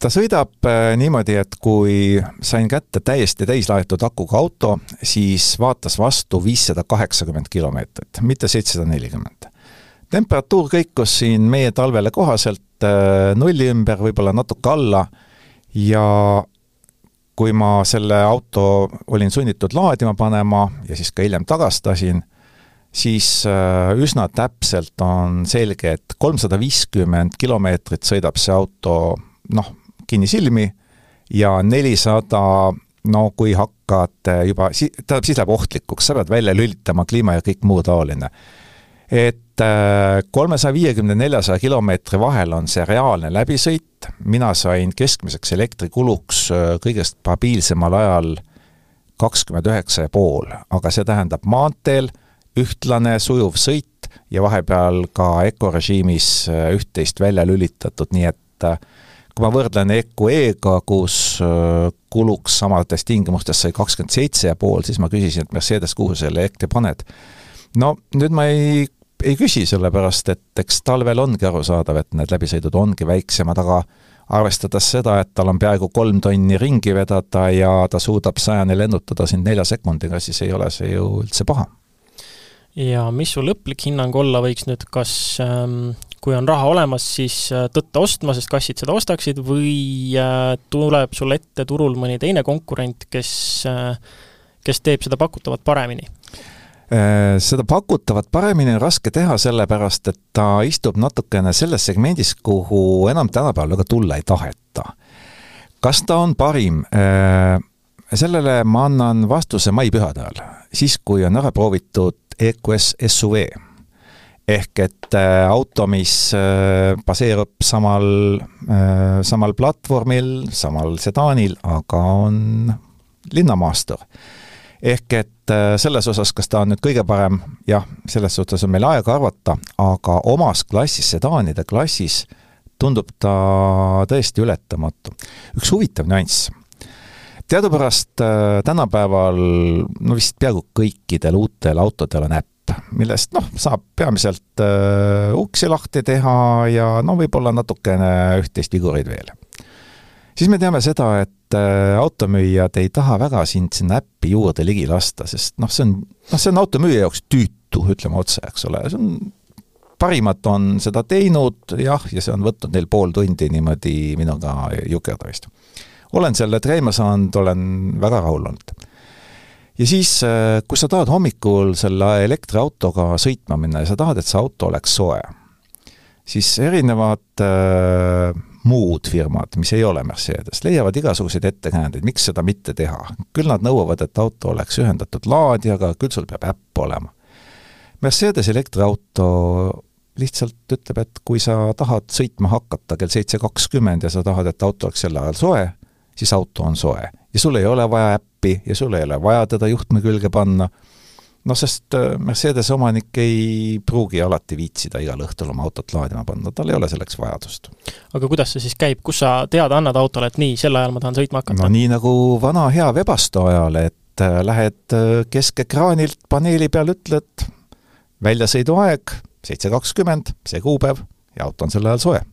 Ta sõidab äh, niimoodi, et kui sain kätte täiesti täislaetud akuga auto, siis vaatas vastu viissada kaheksakümmend kilomeetrit, mitte seitsesada nelikümmend. Temperatuur kõikus siin meie talvele kohaselt äh, nulli ümber, võib-olla natuke alla. Ja kui ma selle auto olin sunnitud laadima panema ja siis ka hiljem tagastasin, siis äh, üsna täpselt on selge, et kolmsada viiskümmend kilomeetrit sõidab see auto noh, kinnisilmi ja nelisada no kui hakkad juba, tähendab, siis läheb ohtlikuks, sa pead välja lülitama kliima ja kõik muu taoline. Et äh, kolmesaja viiekümne, neljasaja kilomeetri vahel on see reaalne läbisõit, mina sain keskmiseks elektrikuluks äh, kõige stabiilsemal ajal kakskümmend üheksa ja pool, aga see tähendab maanteel ühtlane sujuv sõit ja vahepeal ka ökorežiimis äh, üht-teist välja lülitatud, nii et kui ma võrdlen EQE-ga, kus kuluks samades tingimustes sai kakskümmend seitse ja pool, siis ma küsisin, et Mercedes, kuhu selle elektri paned no nüüd ma ei, ei küsi, sellepärast et eks talvel ongi arusaadav, et need läbisõidud ongi väiksemad, aga arvestades seda, et tal on peaaegu kolm tonni ringi vedada ja ta suudab sajani lennutada sind nelja sekundiga, siis ei ole see ju üldse paha. ja mis su lõplik hinnang olla võiks nüüd, kas ähm, kui on raha olemas, siis äh, tõtta ostma, sest kassid seda ostaksid, või äh, tuleb sul ette turul mõni teine konkurent, kes äh, kes teeb seda pakutavat paremini? Seda pakutavat paremini on raske teha, sellepärast et ta istub natukene selles segmendis, kuhu enam tänapäeval väga tulla ei taheta. kas ta on parim? Sellele ma annan vastuse maipühade ajal, siis kui on ära proovitud EQS SUV. Ehk et äh, auto, mis baseerub samal, samal platvormil, samal sedaanil, aga on linnamaastur ehk et äh, selles osas, kas ta on nüüd kõige parem, jah, selles suhtes on meil aega arvata, aga omas klassis, sedaanide klassis, tundub ta tõesti ületamatu. üks huvitav nüanss. teadupärast äh, tänapäeval no vist peaaegu kõikidel uutel autodel on äpp, millest noh, saab peamiselt äh, uksi lahti teha ja no võib-olla natukene üht-teist vigureid veel siis me teame seda, et äh, automüüjad ei taha väga sind sinna äppi juurde ligi lasta, sest noh, see on, noh, see on automüüja jaoks tüütu, ütleme otse, eks ole, see on, parimad on seda teinud jah, ja see on võtnud neil pool tundi niimoodi minuga jukerdamist. olen selle treima saanud, olen väga rahul olnud. Ja siis, äh, kui sa tahad hommikul selle elektriautoga sõitma minna ja sa tahad, et see auto oleks soe, siis erinevad äh, muud firmad, mis ei ole Mercedes, leiavad igasuguseid ettekäändeid, miks seda mitte teha. küll nad nõuavad, et auto oleks ühendatud laadijaga, küll sul peab äpp olema. Mercedes elektriauto lihtsalt ütleb, et kui sa tahad sõitma hakata kell seitse kakskümmend ja sa tahad, et auto oleks sel ajal soe, siis auto on soe. ja sul ei ole vaja äppi ja sul ei ole vaja teda juhtme külge panna, noh, sest äh, Mercedese omanik ei pruugi alati viitsida igal õhtul oma autot laadima panna, tal ei ole selleks vajadust. aga kuidas see siis käib, kus sa teada annad autole, et nii, sel ajal ma tahan sõitma hakata? no nii nagu vana hea Webasto ajal, et äh, lähed äh, keskekraanilt paneeli peal, ütled väljasõiduaeg seitse kakskümmend, see kuupäev ja auto on sel ajal soe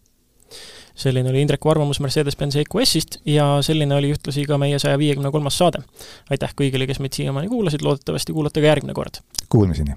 selline oli Indreku arvamus Mercedes-Benz EQS-ist ja selline oli ühtlasi ka meie saja viiekümne kolmas saade. aitäh kõigile, kes meid siiamaani kuulasid, loodetavasti kuulate ka järgmine kord! Kuulmiseni!